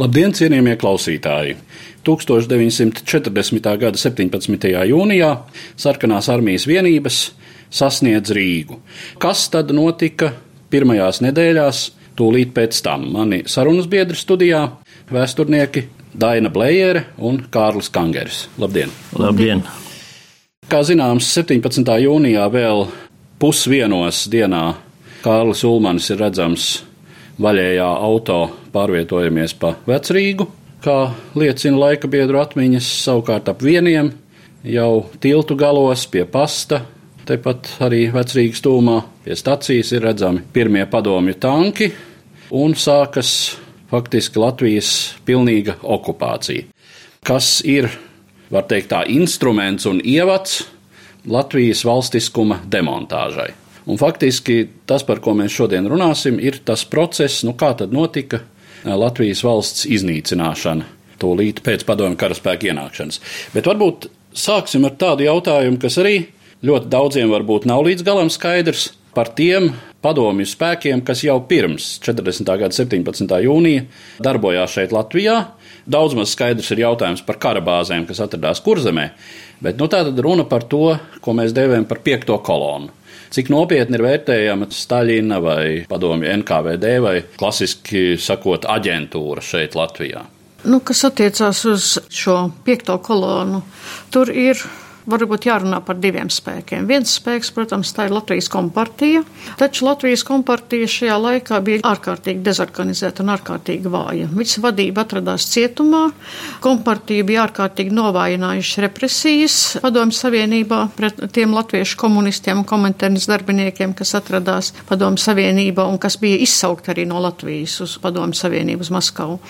Labdien, cienījamie klausītāji! 1940. gada 17. jūnijā sarkanās armijas vienības sasniedz Rīgu. Kas tad notika pirmajās nedēļās, tūlīt pēc tam? Mani sarunas biedri studijā - vēsturnieki Daina Blējere un Kārlis Kangeris. Labdien! Labdien! Kā zināms, 17. jūnijā vēl pusdienos dienā Kārlis Ulmanis ir redzams vaļējā auto pārvietojamies pa vecrīgu, kā liecina laika biedru atmiņas, savukārt ap vieniem jau tiltu galos pie pasta. Tepat arī vecrīgas tūmā pie stacijas ir redzami pirmie padomju tanki un sākas faktiski Latvijas pilnīga okupācija. Kas ir, var teikt, tā instruments un ievads Latvijas valstiskuma demontāžai. Un faktiski tas, par ko mēs šodien runāsim, ir tas process, nu kā tad notika eh, Latvijas valsts iznīcināšana tūlīt pēc padomju karaspēka ienākšanas. Bet varbūt sāksim ar tādu jautājumu, kas arī ļoti daudziem varbūt nav līdz galam skaidrs par tiem padomju spēkiem, kas jau pirms 40. gada 17. jūnija darbojās šeit Latvijā. Daudz maz skaidrs ir jautājums par karabāzēm, kas atradās kurzemē, bet nu, tā tad runa par to, ko mēs dēvējam par piekto kolonu. Cik nopietni ir vērtējama Staļina vai padomju NKVD vai klasiski sakot aģentūra šeit Latvijā? Nu, kas attiecās uz šo piekto kolonu, tur ir varbūt jārunā par diviem spēkiem. Viens spēks, protams, tā ir Latvijas kompartija, taču Latvijas kompartija šajā laikā bija ārkārtīgi dezorganizēta un ārkārtīgi vāja. Viņas vadība atradās cietumā, kompartija bija ārkārtīgi novājinājuši represijas Padomju Savienībā pret tiem latviešu komunistiem un komentērnas darbiniekiem, kas atradās Padomju Savienībā un kas bija izsaukt arī no Latvijas uz Padomju Savienību uz Maskavu.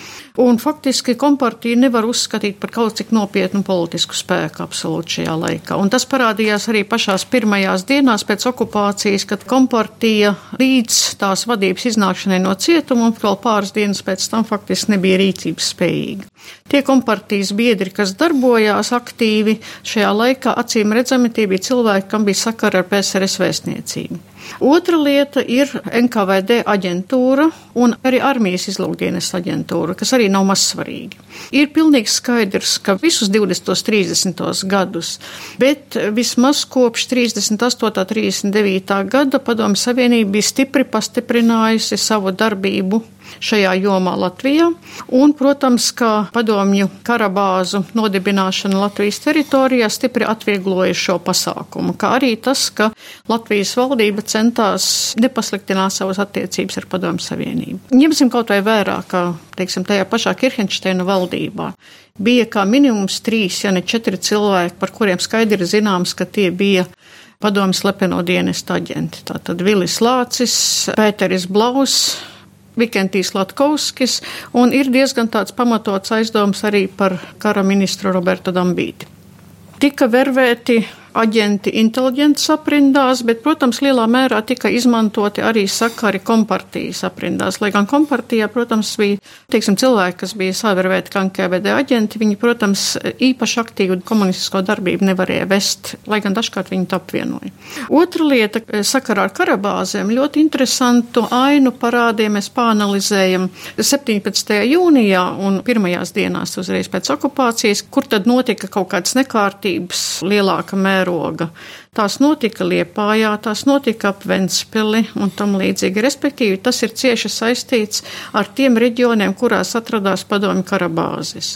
Un faktiski kompartija nevar uzskatīt par kaut cik nopietnu politisku spēku absolūti šajā laikā. Un tas parādījās arī pašās pirmajās dienās pēc okupācijas, kad kompartija līdz tās vadības iznākšanai no cietuma un vēl pāris dienas pēc tam faktiski nebija rīcības spējīga. Tie kompartijas biedri, kas darbojās aktīvi šajā laikā, acīm redzami, tie bija cilvēki, kam bija sakara ar PSRS vēstniecību. Otra lieta ir NKVD aģentūra un arī armijas izlūkdienas aģentūra, kas arī nav mazsvarīgi. Ir pilnīgi skaidrs, ka visus 20. un 30. gadus, bet vismaz kopš 38. un 39. gada Padomju Savienība bija stipri pastiprinājusi savu darbību šajā jomā Latvijā. Un, protams, ka padomju karabāzu nodibināšana Latvijas teritorijā stipri atviegloja šo pasākumu, kā arī tas, ka Latvijas valdība centās nepasliktināt savas attiecības ar padomju savienību. Ņemsim kaut vai vērā, ka, teiksim, tajā pašā Kirhenšteina valdībā bija kā minimums trīs, ja ne četri cilvēki, par kuriem skaidri zināms, ka tie bija padomju slepeno dienestu aģenti. Tātad Vilis Lācis, Pēteris Blaus, Vikentijs Latkovskis, un ir diezgan tāds pamatots aizdoms arī par kara ministru Robertu Dambīti. Tika vervēti aģenti inteliģents aprindās, bet, protams, lielā mērā tika izmantoti arī sakari kompartijas aprindās. Lai gan kompartijā, protams, bija, teiksim, cilvēki, kas bija savervēti kā NKVD aģenti, viņi, protams, īpaši aktīvu komunistisko darbību nevarēja vest, lai gan dažkārt viņi to apvienoja. Otra lieta, sakarā ar karabāzēm, ļoti interesantu ainu parādīja, mēs pāanalizējam 17. jūnijā un pirmajās dienās uzreiz pēc okupācijas, kur tad notika kaut kādas nekārtības lielāka mērā mēroga. Tās notika Liepājā, tās notika ap Ventspili un tam līdzīgi. Respektīvi, tas ir cieši saistīts ar tiem reģioniem, kurās atradās padomju karabāzes.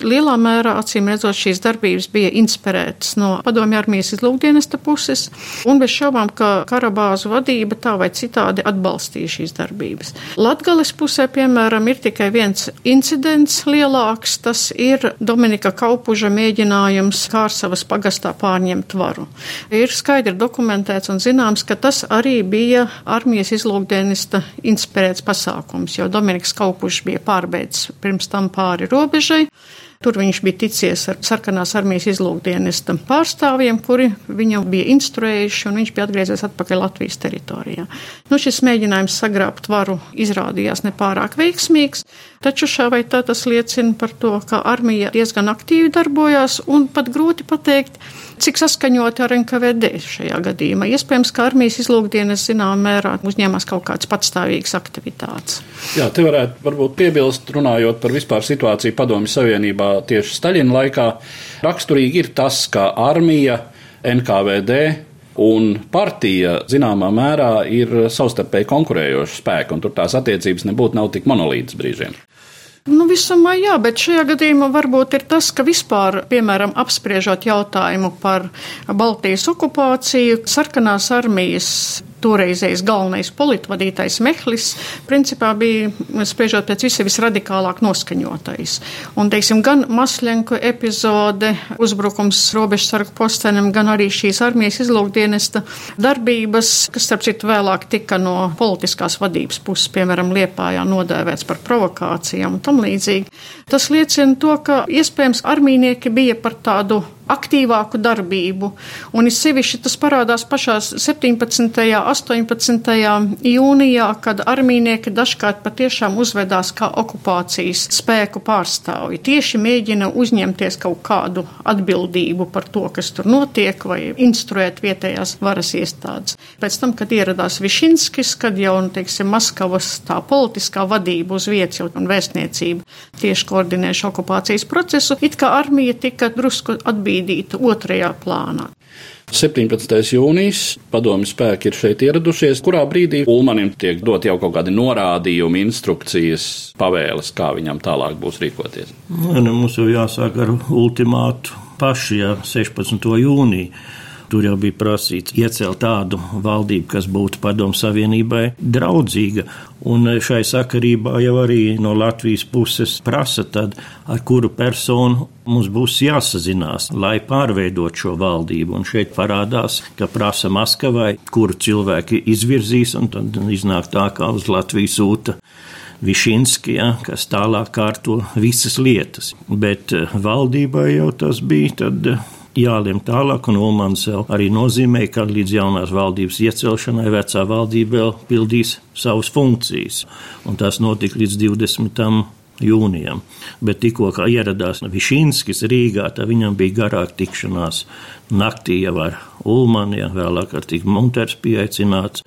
Lielā mērā, acīm redzot, šīs darbības bija inspirētas no padomju armijas izlūkdienesta puses, un bez šaubām, ka karabāzu vadība tā vai citādi atbalstīja šīs darbības. Latgales pusē, piemēram, ir tikai viens incidents lielāks, tas ir Dominika Kaupuža mēģinājums Kārsavas pagastā pārņemt varu. Ir skaidri dokumentēts un zināms, ka tas arī bija armijas izlūkdienista inspirēts pasākums, jo Dominiks Kaupužs bija pārbeidzis pirms tam pāri robežai. Tur viņš bija ticies ar sarkanās armijas izlūkdienesta pārstāvjiem, kuri viņu bija instruējuši, un viņš bija atgriezies atpakaļ Latvijas teritorijā. Nu, šis mēģinājums sagrābt varu izrādījās nepārāk veiksmīgs, taču šā vai tā tas liecina par to, ka armija diezgan aktīvi darbojās, un pat grūti pateikt, cik saskaņoti ar NKVD šajā gadījumā. Iespējams, ka armijas izlūkdienas zināmā mērā uzņēmās kaut kādas patstāvīgas aktivitātes. Jā, te varētu varbūt piebilst, runājot par vispār situāciju Padomju Savienībā tieši Staļina laikā. Raksturīgi ir tas, ka armija, NKVD un partija zināmā mērā ir savstarpēji konkurējoši spēki, un tur tās attiecības nebūtu nav tik monolītas brīžiem. Nu, visumā jā, bet šajā gadījumā varbūt ir tas, ka vispār, piemēram, apspriežot jautājumu par Baltijas okupāciju, sarkanās armijas toreizējais galvenais politvadītājs Mehlis, principā bija, spriežot pēc visa visradikālāk noskaņotais. Un, teiksim, gan Masļenko epizode, uzbrukums robežsargu postenim, gan arī šīs armijas izlūkdienesta darbības, kas, starp citu, vēlāk tika no politiskās vadības puses, piemēram, Liepājā nodēvēts par provokācijām un tam līdzīgi. Tas liecina to, ka iespējams armīnieki bija par tādu aktīvāku darbību. Un it sevišķi tas parādās pašās 17. un 18. jūnijā, kad armīnieki dažkārt patiešām uzvedās kā okupācijas spēku pārstāvji. Tieši mēģina uzņemties kaut kādu atbildību par to, kas tur notiek, vai instruēt vietējās varas iestādes. Pēc tam, kad ieradās Višinskis, kad jau, nu, teiksim, Maskavas tā politiskā vadība uz vietas jau un vēstniecība tieši koordinējuši okupācijas procesu, it kā armija tika drusku atbīdīta bīdīta otrajā plānā. 17. jūnijas padomju spēki ir šeit ieradušies, kurā brīdī Ulmanim tiek dot jau kaut kādi norādījumi, instrukcijas, pavēles, kā viņam tālāk būs rīkoties. Nu, mums jau jāsāk ar ultimātu paši, ja 16. jūniju. Tur jau bija prasīts iecelt tādu valdību, kas būtu padomu savienībai draudzīga. Un šai sakarībā jau arī no Latvijas puses prasa, tad, ar kuru personu mums būs jāsazinās, lai pārveidot šo valdību. Un šeit parādās, ka prasa Maskavai, kuru cilvēki izvirzīs, un tad iznāk tā, kā uz Latviju sūta. Višinski, ja, kas tālāk kārto visas lietas. Bet eh, valdībai jau tas bija tad jālem tālāk, un Ulmans jau arī nozīmē, ka līdz jaunās valdības iecelšanai vecā valdība vēl pildīs savas funkcijas, un tas notika līdz 20 jūnijam. Bet tikko ieradās Višinskis Rīgā, tad viņam bija garāka tikšanās naktī jau ar Ulmanu, vēlāk ar tik Munters pieaicināts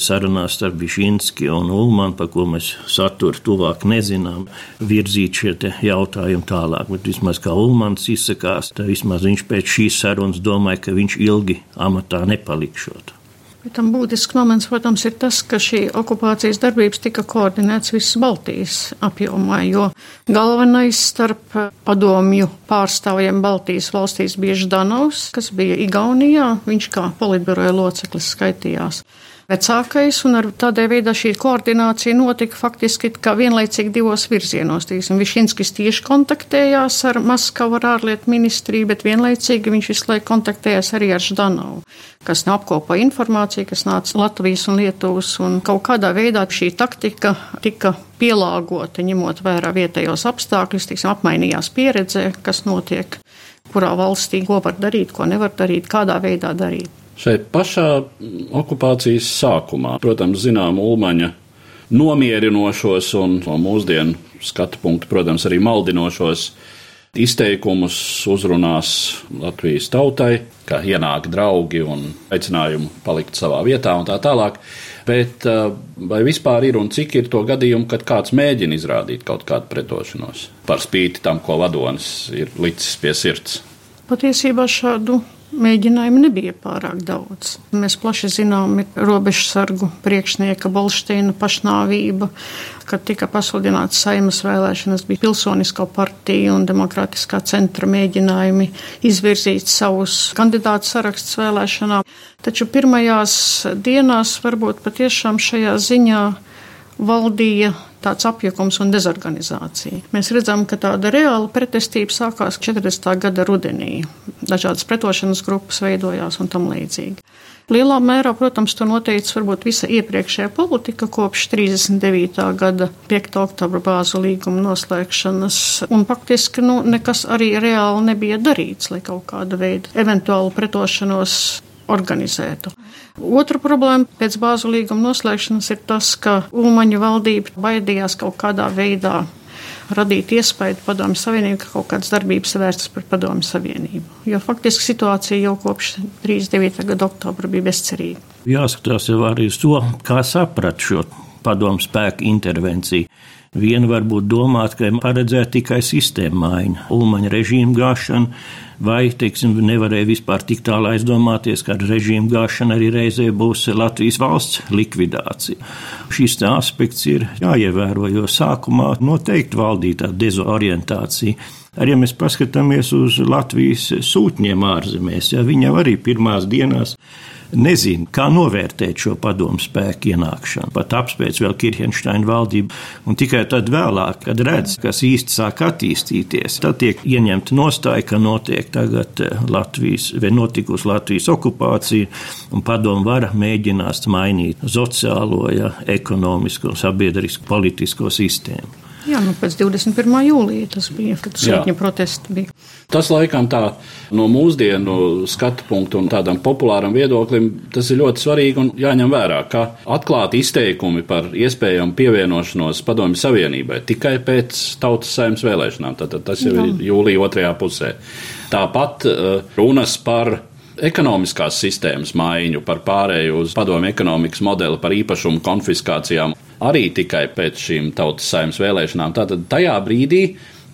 sarunās starp Bišinski un Ulmanu, par ko mēs saturu tuvāk nezinām, virzīt šie jautājumi tālāk. Bet vismaz kā Ulmans izsakās, tad vismaz viņš pēc šīs sarunas domāja, ka viņš ilgi amatā nepalikšot. Bet tam būtisks moments, protams, ir tas, ka šī okupācijas darbības tika koordinēts visas Baltijas apjomā, jo galvenais starp padomju pārstāvjiem Baltijas valstīs bija Ždanovs, kas bija Igaunijā, viņš kā politbiroja loceklis skaitījās vecākais, un ar tādā veidā šī koordinācija notika faktiski kā vienlaicīgi divos virzienos. Tīsim, Višinskis tieši kontaktējās ar Maskavu ar ārlietu ministriju, bet vienlaicīgi viņš visu laiku kontaktējās arī ar Ždanovu, kas apkopo informāciju, kas nāca Latvijas un Lietuvas, un kaut kādā veidā šī taktika tika pielāgota, ņemot vērā vietējos apstākļus, tīsim, apmainījās pieredzē, kas notiek kurā valstī, ko var darīt, ko nevar darīt, kādā veidā darīt. Šeit pašā okupācijas sākumā, protams, zinām Ulmaņa nomierinošos un no mūsdienu skatu punktu, protams, arī maldinošos izteikumus uzrunās Latvijas tautai, ka ienāk draugi un aicinājumu palikt savā vietā un tā tālāk. Bet uh, vai vispār ir un cik ir to gadījumu, kad kāds mēģina izrādīt kaut kādu pretošanos par spīti tam, ko vadonis ir licis pie sirds? Patiesībā šādu mēģinājumu nebija pārāk daudz. Mēs plaši zinām, ir robežsargu priekšnieka Bolšteina pašnāvība, kad tika pasludināts saimas vēlēšanas, bija pilsonisko partiju un demokrātiskā centra mēģinājumi izvirzīt savus kandidātu sarakstus vēlēšanām. Taču pirmajās dienās varbūt patiešām šajā ziņā valdīja tāds apjukums un dezorganizācija. Mēs redzam, ka tāda reāla pretestība sākās 40. gada rudenī. Dažādas pretošanas grupas veidojās un tam līdzīgi. Lielā mērā, protams, to noteica varbūt visa iepriekšējā politika kopš 39. gada 5. oktobra bāzu līguma noslēgšanas, un faktiski nu, nekas arī reāli nebija darīts, lai kaut kāda veida eventuālu pretošanos organizētu. Otra problēma pēc bāzu līguma noslēgšanas ir tas, ka Ulmaņa valdība baidījās kaut kādā veidā radīt iespēju Padomju Savienību, ka kaut kādas darbības vērstas par Padomju Savienību. Jo faktiski situācija jau kopš 39. gada oktobra bija bezcerīga. Jāskatās jau arī uz to, kā saprat šo padomu spēku intervenciju. Viena varbūt domāt, ka paredzēta tikai sistēma maiņa, ulmaņa režīma gāšana, vai, teiksim, nevarēja vispār tik tālu aizdomāties, ka režīma gāšana arī reizē būs Latvijas valsts likvidācija. Šis aspekts ir jāievēro, jo sākumā noteikti valdīja tā dezorientācija. Arī, ja mēs paskatāmies uz Latvijas sūtņiem ārzemēs, ja viņi jau arī pirmās dienās nezina, kā novērtēt šo padomu spēku ienākšanu. Pat apspēc vēl Kirchensteina valdību, un tikai tad vēlāk, kad redz, kas īsti sāk attīstīties, tad tiek ieņemta nostāja, ka notiek tagad eh, Latvijas, vai notikusi Latvijas okupācija, un padomu vara mēģinās mainīt sociālo, ja, ekonomisko, sabiedrisko, politisko sistēmu. Jā, nu pēc 21. jūlija tas bija, kad sēņa protesti bija. Tas laikam tā no mūsdienu skatu punktu un tādam populāram viedoklim, tas ir ļoti svarīgi un jāņem vērā, ka atklāti izteikumi par iespējamu pievienošanos padomju savienībai tikai pēc tautas saimnes vēlēšanām, tad tas jau Jā. ir jūlija otrajā pusē. Tāpat uh, runas par ekonomiskās sistēmas maiņu, par pārēju uz padomu ekonomikas modeli, par īpašumu konfiskācijām arī tikai pēc šīm tautas saimnes vēlēšanām. Tātad tajā brīdī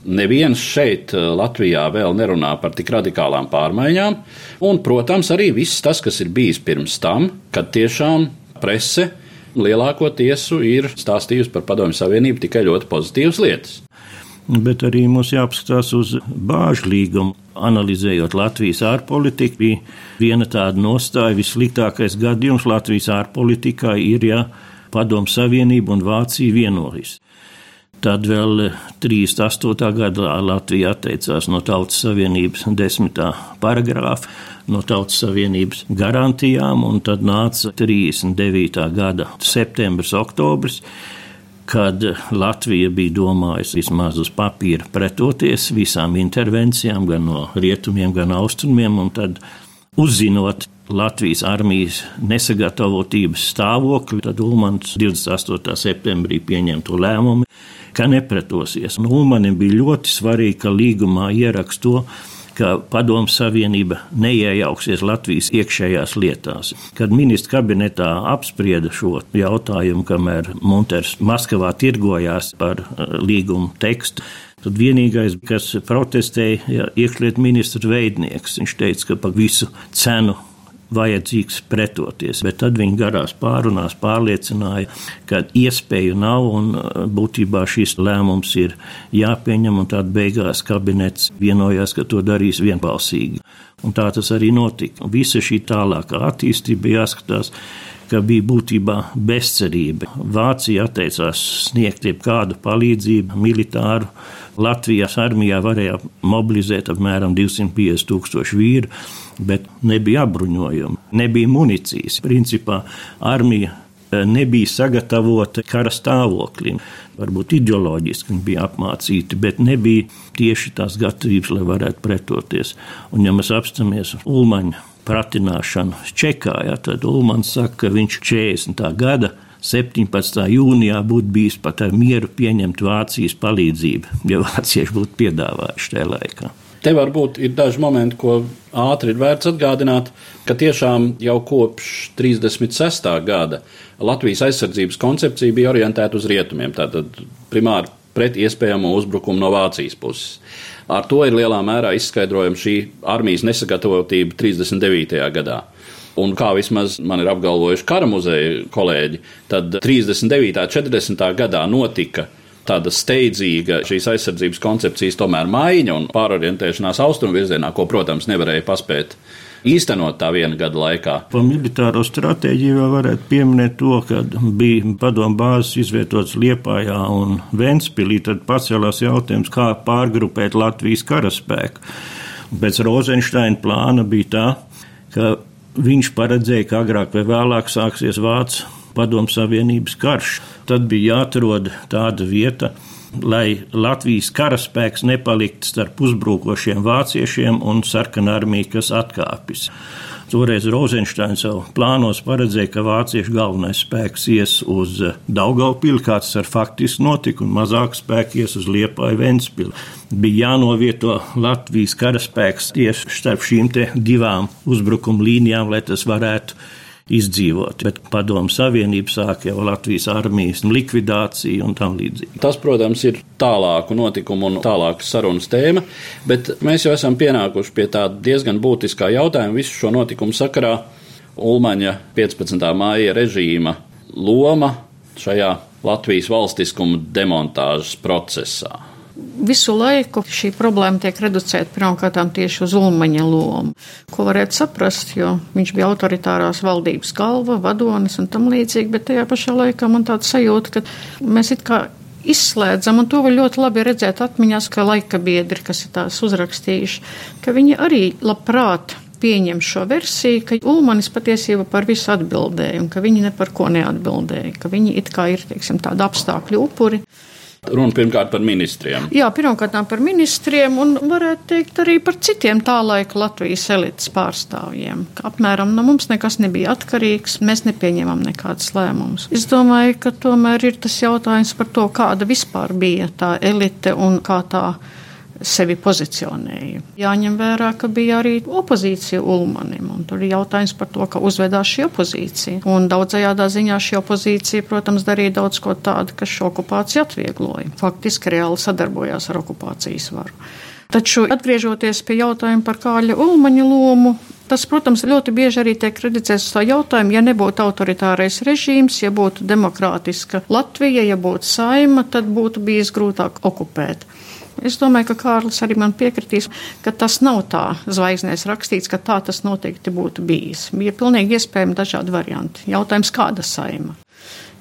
neviens šeit eh, Latvijā vēl nerunā par tik radikālām pārmaiņām, un, protams, arī viss tas, kas ir bijis pirms tam, kad tiešām prese lielākoties ir stāstījusi par Padomju Savienību tikai ļoti pozitīvas lietas. Bet arī mums jāapskatās uz bāžu līgumu. Analizējot Latvijas ārpolitiku, bija viena tāda nostāja, vissliktākais gadījums Latvijas ārpolitikā ir, ja Padomu Savienība un Vācija vienojas. Tad vēl 38. gadā Latvija atteicās no Tautas Savienības desmitā paragrāfa, no Tautas Savienības garantijām, un tad nāca 39. gada septembris, oktobris, kad Latvija bija domājusi vismaz uz papīra pretoties visām intervencijām, gan no rietumiem, gan austrumiem, un tad uzzinot Latvijas armijas nesagatavotības stāvokli, tad Ulmans 28. septembrī pieņem to lēmumu, ka nepretosies. Un Ulmanim bija ļoti svarīgi, ka līgumā ierakst to, ka Padomu Savienība neiejauksies Latvijas iekšējās lietās. Kad ministra kabinetā apsprieda šo jautājumu, kamēr Munters Maskavā tirgojās par uh, līgumu tekstu, Tad vienīgais, kas protestēja, ir iekšlietu ministra veidnieks. Viņš teica, ka par visu cenu vajadzīgs pretoties, bet tad viņi garās pārunās pārliecināja, ka iespēju nav un uh, būtībā šis lēmums ir jāpieņem, un tad beigās kabinets vienojās, ka to darīs vienbalsīgi. Un tā tas arī notika. Visa šī tālākā attīstība jāskatās ka bija būtībā bezcerība. Vācija atteicās sniegt jebkādu palīdzību militāru. Latvijas armijā varēja mobilizēt apmēram 250 tūkstoši vīru bet nebija apbruņojuma, nebija munīcijas. Principā armija eh, nebija sagatavota kara stāvoklim. Varbūt ideoloģiski viņi bija apmācīti, bet nebija tieši tās gatavības, lai varētu pretoties. Un, ja mēs apstāmies Ulmaņa pratināšanu Čekā, ja, tad Ulmans saka, ka viņš 40. gada 17. jūnijā būtu bijis pat ar mieru pieņemt Vācijas palīdzību, ja vācieši būtu piedāvājuši tajā laikā. Te varbūt ir daži momenti, ko ātri ir vērts atgādināt, ka tiešām jau kopš 36. gada Latvijas aizsardzības koncepcija bija orientēta uz rietumiem. Tātad primāri pret iespējamo uzbrukumu no Vācijas puses. Ar to ir lielā mērā izskaidrojama šī armijas nesagatavotība 39. gadā. Un kā vismaz man ir apgalvojuši kara muzeja kolēģi, tad 39. un 40. gadā notika tāda steidzīga šīs aizsardzības koncepcijas tomēr maiņa un pārorientēšanās austrumu virzienā, ko, protams, nevarēja paspēt īstenot tā viena gada laikā. Par militāro stratēģiju vēl varētu pieminēt to, ka bija padomu bāzes izvietotas Liepājā un Ventspilī, tad pacēlās jautājums, kā pārgrupēt Latvijas karaspēku. Pēc Rozensteina plāna bija tā, ka viņš paredzēja, ka agrāk vai vēlāk sāksies Vācu padomu savienības karš. Tad bija jāatrod tāda vieta, lai Latvijas karaspēks nepaliktu starp uzbrukošiem vāciešiem un sarkanā armija, kas atkāpjas. Toreiz Rozensteins jau plānos paredzēja, ka vāciešu galvenais spēks ies uz Daugaupili, kāds ar faktiski notika, un mazāk spēki ies uz Liepāju Ventspili. Bija jānovieto Latvijas karaspēks tieši starp šīm divām uzbrukuma līnijām, lai tas varētu izdzīvot. Bet Padomu Savienība sāk jau Latvijas armijas likvidāciju un tam līdzīgi. Tas, protams, ir tālāku notikumu un tālākas sarunas tēma, bet mēs jau esam pienākuši pie tā diezgan būtiskā jautājuma visu šo notikumu sakarā. Ulmaņa 15. māja režīma loma šajā Latvijas valstiskuma demontāžas procesā visu laiku šī problēma tiek reducēta pirmkārt tieši uz Ulmaņa lomu, ko varētu saprast, jo viņš bija autoritārās valdības galva, vadonis un tam līdzīgi, bet tajā pašā laikā man tāds sajūta, ka mēs it kā izslēdzam, un to var ļoti labi redzēt atmiņās, ka laika biedri, kas ir tās uzrakstījuši, ka viņi arī labprāt pieņem šo versiju, ka Ulmanis patiesībā par visu atbildēja un ka viņi ne par ko neatbildēja, ka viņi it kā ir, teiksim, tādi apstākļu upuri. Runa pirmkārt par ministriem. Jā, pirmkārt par ministriem un varētu teikt arī par citiem tā laika Latvijas elites pārstāvjiem. Apmēram no mums nekas nebija atkarīgs, mēs nepieņemam nekādus lēmumus. Es domāju, ka tomēr ir tas jautājums par to, kāda vispār bija tā elite un kā tā sevi pozicionēja. Jāņem vērā, ka bija arī opozīcija Ulmanim, un tur ir jautājums par to, ka uzvedās šī opozīcija. Un daudzajādā ziņā šī opozīcija, protams, darīja daudz ko tādu, kas šo okupāciju atviegloja. Faktiski reāli sadarbojās ar okupācijas varu. Taču, atgriežoties pie jautājuma par Kāļa Ulmaņa lomu, tas, protams, ļoti bieži arī tiek kreditēts to jautājumu, ja nebūtu autoritārais režīms, ja būtu demokrātiska Latvija, ja būtu saima, tad būtu bijis grūtāk okupēt. Es domāju, ka Kārlis arī man piekritīs, ka tas nav tā zvaigznēs rakstīts, ka tā tas noteikti būtu bijis. Bija pilnīgi iespējami dažādi varianti. Jautājums, kāda saima?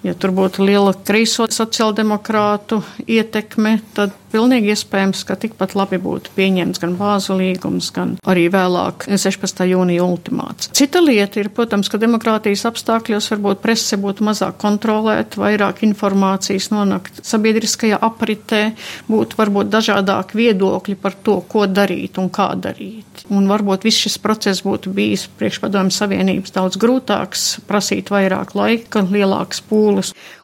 Ja tur būtu liela kreiso sociāldemokrātu ietekme, tad pilnīgi iespējams, ka tikpat labi būtu pieņemts gan bāzu līgums, gan arī vēlāk 16. jūnija ultimāts. Cita lieta ir, protams, ka demokrātijas apstākļos varbūt presse būtu mazāk kontrolēta, vairāk informācijas nonākt sabiedriskajā apritē, būtu varbūt dažādāk viedokļi par to, ko darīt un kā darīt. Un varbūt viss šis process būtu bijis priekšpadomju savienības daudz grūtāks, prasīt vairāk laika, lielāks pūles.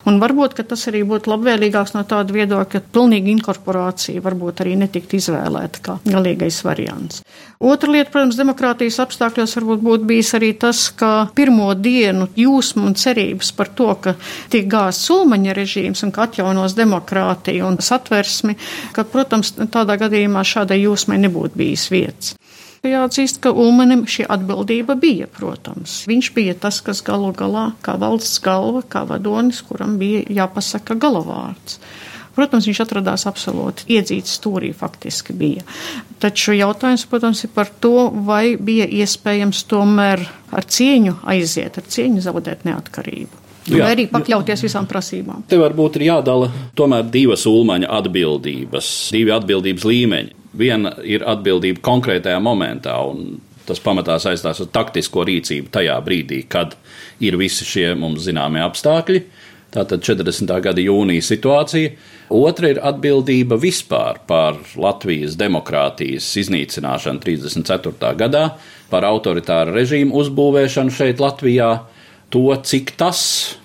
Un varbūt tas arī būtu labvēlīgāks no tāda viedokļa, ka pilnīga inkorporācija varbūt arī netikt izvēlēta kā galīgais variants. Otra lieta, protams, demokrātijas apstākļos varbūt būtu bijis arī tas, ka pirmo dienu jūsmu un cerības par to, ka tiek gāzts sulmaņa režīms un ka atjaunos demokrātiju un satversmi, ka, protams, tādā gadījumā šādai jūsmai nebūtu bijis vietas. Jāatzīst, ka Ulmanim šī atbildība bija, protams. Viņš bija tas, kas galu galā, kā valsts galva, kā vadonis, kuram bija jāpasaka galavārds. Protams, viņš atradās absolūti iedzīts stūrī, faktiski bija. Taču jautājums, protams, ir par to, vai bija iespējams tomēr ar cieņu aiziet, ar cieņu zaudēt neatkarību. Jā, vai arī pakļauties visām prasībām. Te varbūt ir jādala tomēr divas ulmaņa atbildības, divi atbildības līmeņi. Viena ir atbildība konkrētajā momentā, un tas pamatā saistās ar taktisko rīcību tajā brīdī, kad ir visi šie mums zināmie apstākļi. Tātad 40. gada jūnija situācija. Otra ir atbildība vispār par Latvijas demokrātijas iznīcināšanu 34. gadā, par autoritāru režīmu uzbūvēšanu šeit Latvijā, to, cik tas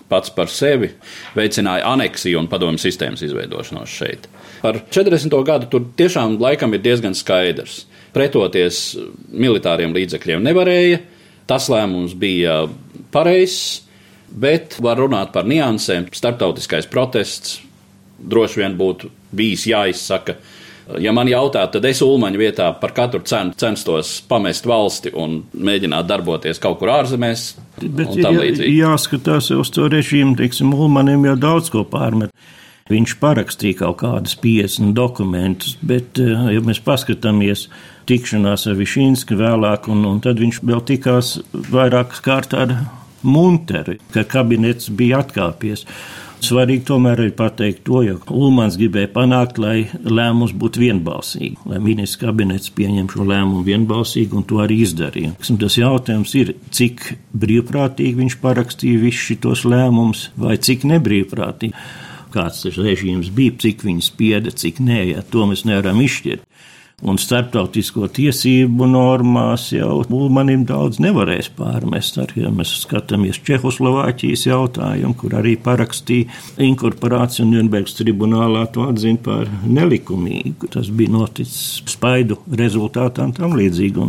pats par sevi veicināja aneksiju un padomu sistēmas izveidošanos šeit. Par 40. gadu tur tiešām laikam ir diezgan skaidrs. Pretoties militāriem līdzekļiem nevarēja, tas lēmums bija pareizs, bet var runāt par niansēm. Startautiskais protests droši vien būtu bijis jāizsaka. Ja man jautā, tad es Ulmaņa vietā par katru cenu censtos pamest valsti un mēģināt darboties kaut kur ārzemēs. Bet jā, jāskatās uz to režīmu, teiksim, Ulmanim jau daudz ko pārmet. Viņš parakstīja kaut kādus 50 dokumentus, bet, eh, ja mēs paskatāmies tikšanās ar Višīnsku vēlāk, un, un tad viņš vēl tikās vairākas kārt ar Munteru, ka kabinets bija atkāpies. Svarīgi tomēr ir pateikt to, jo Ulmans gribēja panākt, lai lēmums būtu vienbalsīgi, lai ministrs kabinets pieņem šo lēmumu vienbalsīgi, un to arī izdarīja. Tas jautājums ir, cik brīvprātīgi viņš parakstīja visus šos lēmumus, vai cik nebrīvprātīgi kāds tas režīms bija, cik viņi spieda, cik nē, ja to mēs nevaram izšķirt. Un starptautisko tiesību normās jau Ulmanim daudz nevarēs pārmest. Arī ja mēs skatāmies Čehoslovāķijas jautājumu, kur arī parakstīja inkorporāciju un Nürnbergs tribunālā to atzina par nelikumīgu. Tas bija noticis spaidu rezultātā un tam līdzīgi.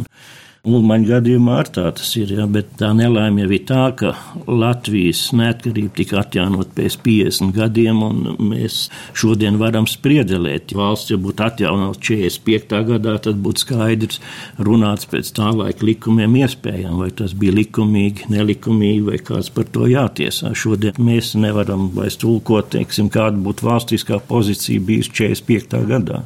Un Ulmaņa gadījumā ar tā tas ir, ja, bet tā nelaime jau ir tā, ka Latvijas neatkarība tika atjaunot pēc 50 gadiem, un mēs šodien varam spriedelēt. Valsts, ja būtu atjaunot 45. gadā, tad būtu skaidrs runāts pēc tā laika likumiem iespējām, vai tas bija likumīgi, nelikumīgi, vai kāds par to jātiesā. Šodien mēs nevaram vairs tulkot, teiksim, kāda būtu valstiskā pozīcija bijusi 45. gadā.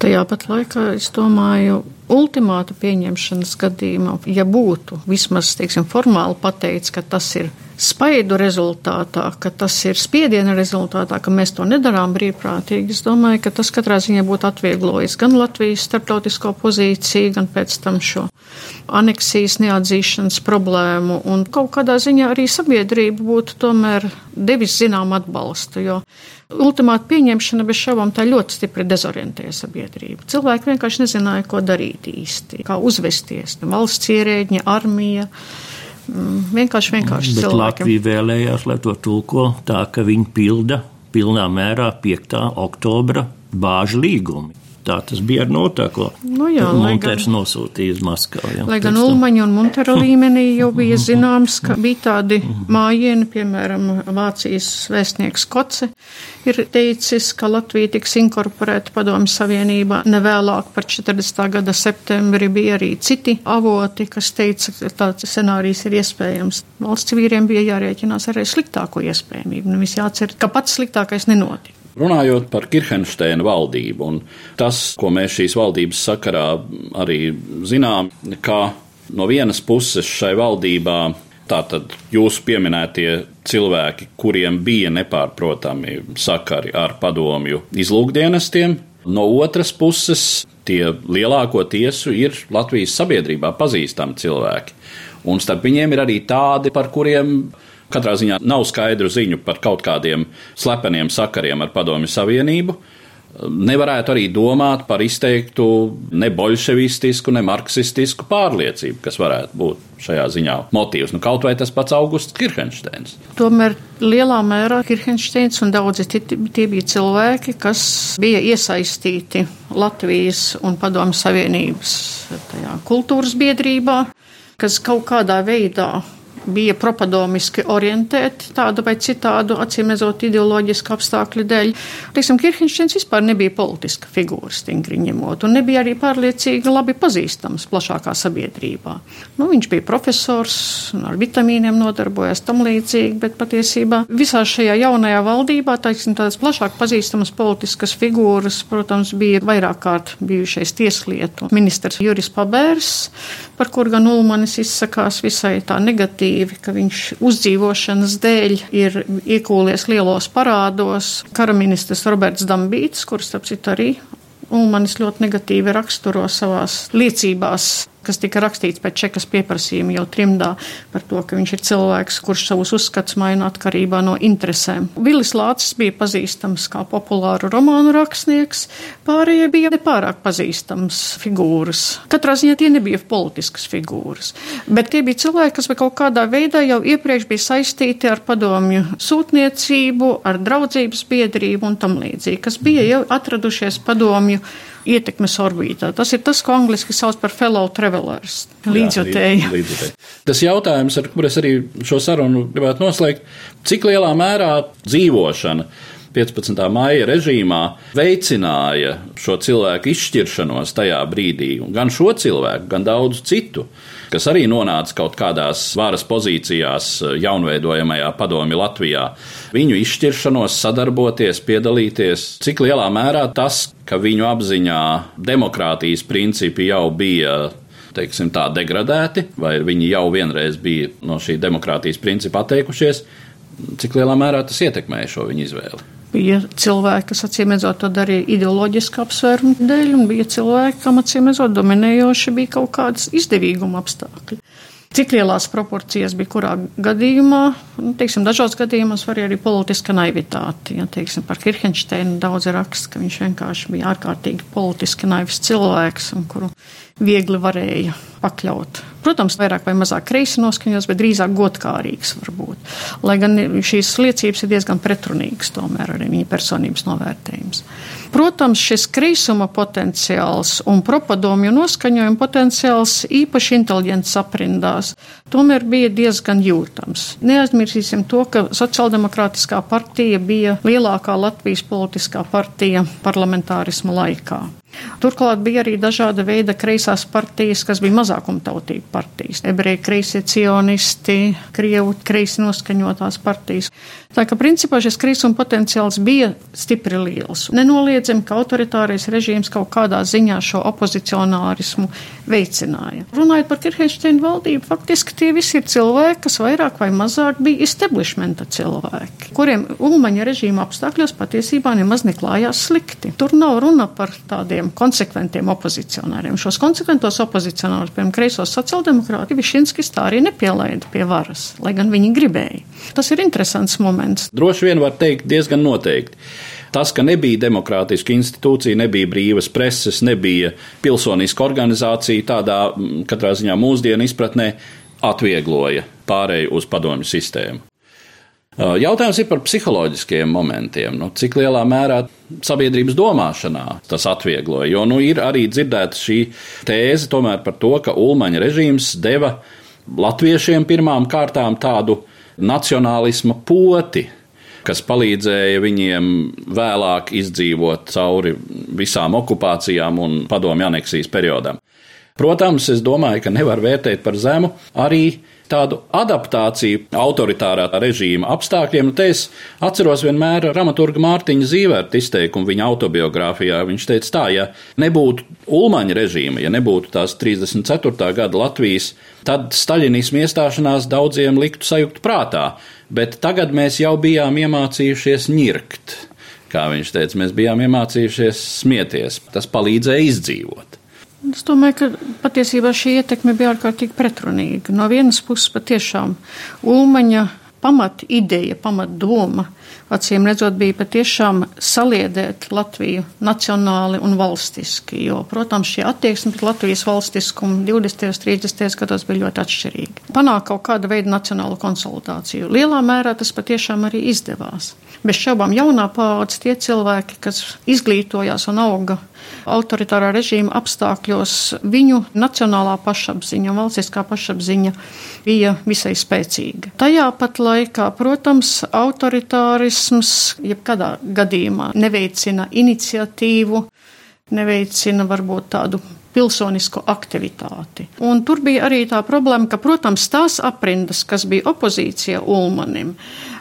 Tajā pat laikā es domāju, ultimātu pieņemšanas gadījumā, ja būtu vismaz teiksim, formāli pateikts, ka tas ir spaidu rezultātā, ka tas ir spiediena rezultātā, ka mēs to nedarām brīvprātīgi, es domāju, ka tas katrā ziņā būtu atvieglojis gan Latvijas starptautisko pozīciju, gan pēc tam šo aneksijas neatzīšanas problēmu, un kaut kādā ziņā arī sabiedrība būtu tomēr devis zinām atbalstu, jo Ultimāta pieņemšana bez šaubām tā ļoti stipri dezorientēja sabiedrību. Cilvēki vienkārši nezināja, ko darīt īsti, kā uzvesties. Valsts ierēģiņa, armija. Mm, vienkārši, vienkārši Bet cilvēkiem. Latvija vēlējās, lai to tulko tā, ka viņi pilda pilnā mērā 5. oktobra bāžu līgumi. Tā tas bija ar notāko. Nu jā, Munters gan, nosūtīja uz Maskavu. Jā, lai gan Ulmaņa un Muntera līmenī jau bija zināms, ka bija tādi mājieni, piemēram, Vācijas vēstnieks Koce ir teicis, ka Latvija tiks inkorporēta padomju savienībā. Nevēlāk par 40. gada septembri bija arī citi avoti, kas teica, ka tāds scenārijs ir iespējams. Valsts vīriem bija jārēķinās arī sliktāko iespējamību. Nu, jācer, ka pats sliktākais nenotika. Runājot par Kirchensteina valdību, un tas, ko mēs šīs valdības sakarā arī zinām, ka no vienas puses šai valdībā tātad jūsu pieminētie cilvēki, kuriem bija nepārprotami sakari ar padomju izlūkdienestiem, no otras puses tie lielāko tiesu ir Latvijas sabiedrībā pazīstami cilvēki. Un starp viņiem ir arī tādi, par kuriem Katrā ziņā nav skaidru ziņu par kaut kādiem slepeniem sakariem ar Padomju Savienību. Nevarētu arī domāt par izteiktu ne bolševistisku, ne marksistisku pārliecību, kas varētu būt šajā ziņā motīvs. Nu, kaut vai tas pats Augusts Kirchensteins. Tomēr lielā mērā Kirchensteins un daudzi tie bija cilvēki, kas bija iesaistīti Latvijas un Padomju Savienības kultūras biedrībā, kas kaut kādā veidā bija propadomiski orientēti tādu vai citādu, acīmredzot, ideoloģisku apstākļu dēļ. Teiksim, Kirchensteins vispār nebija politiska figūra, stingri ņemot, un nebija arī pārliecīgi labi pazīstams plašākā sabiedrībā. Nu, viņš bija profesors, ar vitamīniem nodarbojās tam līdzīgi, bet patiesībā visā šajā jaunajā valdībā, teiksim, tādas plašāk pazīstamas politiskas figūras, protams, bija vairāk kārt bijušais tieslietu ministrs Juris Pabērs, par kur gan Ulmanis izsakās visai tā negatīvi ka viņš uzdzīvošanas dēļ ir iekūlies lielos parādos. Karaministrs Roberts Dambīts, kurš, starp citu, arī Ulmanis ļoti negatīvi raksturo savās liecībās kas tika rakstīts pēc čekas pieprasījuma jau trimdā par to, ka viņš ir cilvēks, kurš savus uzskats maina atkarībā no interesēm. Vilis Lācis bija pazīstams kā populāru romānu rakstnieks, pārējie bija nepārāk pazīstams figūras. Katrā ziņā tie nebija politiskas figūras, bet tie bija cilvēki, kas kaut kādā veidā jau iepriekš bija saistīti ar padomju sūtniecību, ar draudzības biedrību un tam līdzīgi, kas bija jau atradušies padomju ietekmes orbītā. Tas ir tas, ko angliski sauc par fellow travelers, līdzjutēji. Līdz, tas jautājums, ar kur es arī šo sarunu gribētu noslēgt, cik lielā mērā dzīvošana 15. maija režīmā veicināja šo cilvēku izšķiršanos tajā brīdī, gan šo cilvēku, gan daudzu citu, kas arī nonāca kaut kādās varas pozīcijās jaunveidojamajā padomi Latvijā. Viņu izšķiršanos, sadarboties, piedalīties, cik lielā mērā tas, ka viņu apziņā demokrātijas principi jau bija teiksim, tā degradēti, vai viņi jau vienreiz bija no šī demokrātijas principa atteikušies, cik lielā mērā tas ietekmēja šo viņu izvēli. Bija cilvēki, kas acīm redzot to darīja ideoloģiski apsvērumu dēļ, un bija cilvēki, kam acīm redzot dominējoši bija kaut kādas izdevīguma apstākļi. Cik lielās proporcijās bija kurā gadījumā, nu, teiksim, dažos gadījumos var arī politiska naivitāte. Ja, teiksim, par Kirchensteinu daudz raksta, ka viņš vienkārši bija ārkārtīgi politiski naivs cilvēks, un kuru viegli varēja pakļaut. Protams, vairāk vai mazāk kreisi noskaņots, bet drīzāk godkārīgs varbūt. Lai gan šīs liecības ir diezgan pretrunīgas, tomēr arī viņa personības novērtējums. Protams, šis kreisuma potenciāls un propadomju noskaņojuma potenciāls īpaši inteliģents aprindās tomēr bija diezgan jūtams. Neaizmirsīsim to, ka Sociāldemokrātiskā partija bija lielākā Latvijas politiskā partija parlamentārisma laikā. Turklāt bija arī dažāda veida kreisās partijas, kas bija mazākumtautību partijas. Ebreji kreisie cionisti, krievu kreisi noskaņotās partijas. Tā ka principā šis kreisuma potenciāls bija stipri liels. Nenoliedzami, ka autoritārais režīms kaut kādā ziņā šo opozicionārismu veicināja. Runājot par Kirheinsteina valdību, faktiski tie visi ir cilvēki, kas vairāk vai mazāk bija establishmenta cilvēki, kuriem Ulmaņa režīma apstākļos patiesībā nemaz neklājās slikti. Tur nav runa par tādiem konsekventiem opozicionāriem. Šos konsekventos opozicionārus, piemēram, kreisos sociāldemokrāti, Višinskis tā arī nepielaida pie varas, lai gan viņi gribēja. Tas ir interesants moments. Droši vien var teikt diezgan noteikti. Tas, ka nebija demokrātiska institūcija, nebija brīvas preses, nebija pilsoniska organizācija, tādā katrā ziņā mūsdienu izpratnē, atviegloja pārēju uz padomju sistēmu. Jautājums ir par psiholoģiskiem momentiem. Nu, cik lielā mērā sabiedrības domāšanā tas atviegloja? Jo nu, ir arī dzirdēta šī tēze par to, ka Ulmaņa režīms deva latviešiem pirmām kārtām tādu nacionālisma poti, kas palīdzēja viņiem vēlāk izdzīvot cauri visām okupācijām un padomju aneksijas periodam. Protams, es domāju, ka nevar vērtēt par zemu arī tādu adaptāciju autoritārā režīma apstākļiem. Te es atceros vienmēr dramaturga Mārtiņa Zīvērta izteikumu viņa autobiogrāfijā. Viņš teica tā, ja nebūtu Ulmaņa režīma, ja nebūtu tās 34. gada Latvijas, tad staļinismu iestāšanās daudziem liktu sajukt prātā bet tagad mēs jau bijām iemācījušies ņirkt. Kā viņš teica, mēs bijām iemācījušies smieties. Tas palīdzēja izdzīvot. Es domāju, ka patiesībā šī ietekme bija ārkārtīgi pretrunīga. No vienas puses, patiešām Ulmaņa pamat ideja, pamat doma acīm redzot, bija patiešām saliedēt Latviju nacionāli un valstiski, jo, protams, šī attieksme pret Latvijas valstiskumu 20. un 30. gados bija ļoti atšķirīga. Panākt kaut kādu veidu nacionālu konsolidāciju. Lielā mērā tas patiešām arī izdevās. Bez šaubām jaunā paudze tie cilvēki, kas izglītojās un auga autoritārā režīma apstākļos, viņu nacionālā pašapziņa un valstiskā pašapziņa bija visai spēcīga. Tajā pat laikā, protams, autoritārisms jebkadā gadījumā neveicina iniciatīvu, neveicina varbūt tādu pilsonisko aktivitāti. Un tur bija arī tā problēma, ka, protams, tās aprindas, kas bija opozīcija Ulmanim,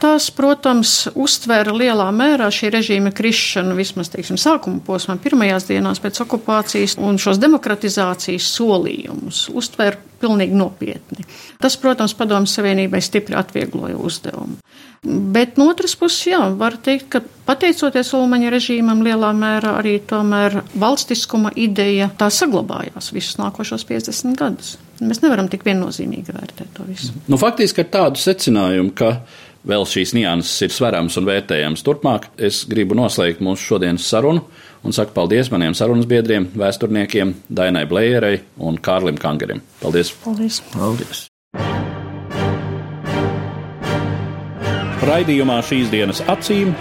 tās, protams, uztvēra lielā mērā šī režīma krišanu, vismaz, teiksim, sākuma posmā, pirmajās dienās pēc okupācijas un šos demokratizācijas solījumus uztvēra pilnīgi nopietni. Tas, protams, Padomju Savienībai stipri atviegloja uzdevumu. Bet no otras puses, jā, var teikt, ka pateicoties Ulmaņa režīmam, lielā mērā arī tomēr valstiskuma ideja tā saglabājās visus nākošos 50 gadus. Mēs nevaram tik viennozīmīgi vērtēt to visu. Nu, faktiski ar tādu secinājumu, ka vēl šīs nianses ir sverams un vērtējams turpmāk, es gribu noslēgt mūsu šodienas sarunu un saku paldies maniem sarunas biedriem, vēsturniekiem Dainai Blējerai un Kārlim Kangerim. Paldies! Paldies! Paldies. Raidījumā šīs dienas acīm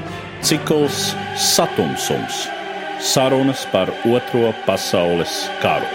cikls Satumsums - sarunas par Otro pasaules karu.